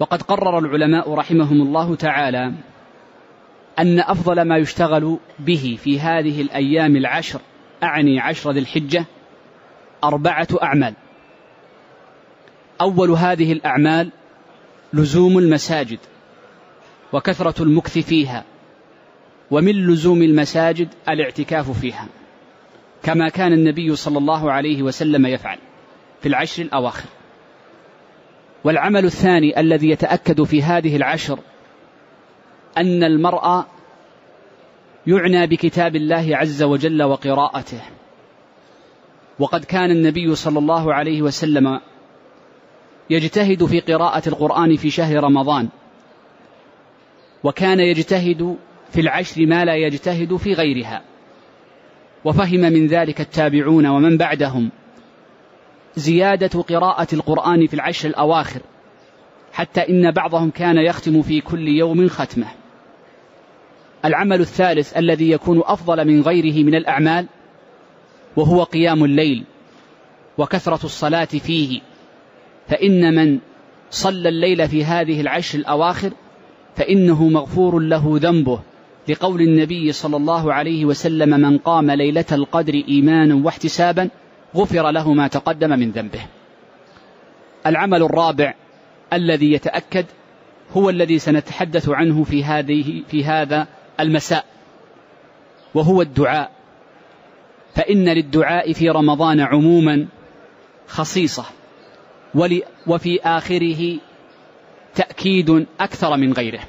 وقد قرر العلماء رحمهم الله تعالى أن أفضل ما يشتغل به في هذه الأيام العشر أعني عشر ذي الحجة أربعة أعمال. أول هذه الأعمال لزوم المساجد وكثرة المكث فيها ومن لزوم المساجد الاعتكاف فيها كما كان النبي صلى الله عليه وسلم يفعل في العشر الأواخر. والعمل الثاني الذي يتأكد في هذه العشر أن المرء يعنى بكتاب الله عز وجل وقراءته. وقد كان النبي صلى الله عليه وسلم يجتهد في قراءة القرآن في شهر رمضان وكان يجتهد في العشر ما لا يجتهد في غيرها وفهم من ذلك التابعون ومن بعدهم. زيادة قراءة القرآن في العشر الأواخر حتى إن بعضهم كان يختم في كل يوم ختمة. العمل الثالث الذي يكون أفضل من غيره من الأعمال وهو قيام الليل وكثرة الصلاة فيه. فإن من صلى الليل في هذه العشر الأواخر فإنه مغفور له ذنبه لقول النبي صلى الله عليه وسلم من قام ليلة القدر إيمانا واحتسابا غفر له ما تقدم من ذنبه. العمل الرابع الذي يتأكد هو الذي سنتحدث عنه في هذه في هذا المساء وهو الدعاء. فإن للدعاء في رمضان عموما خصيصة وفي آخره تأكيد أكثر من غيره.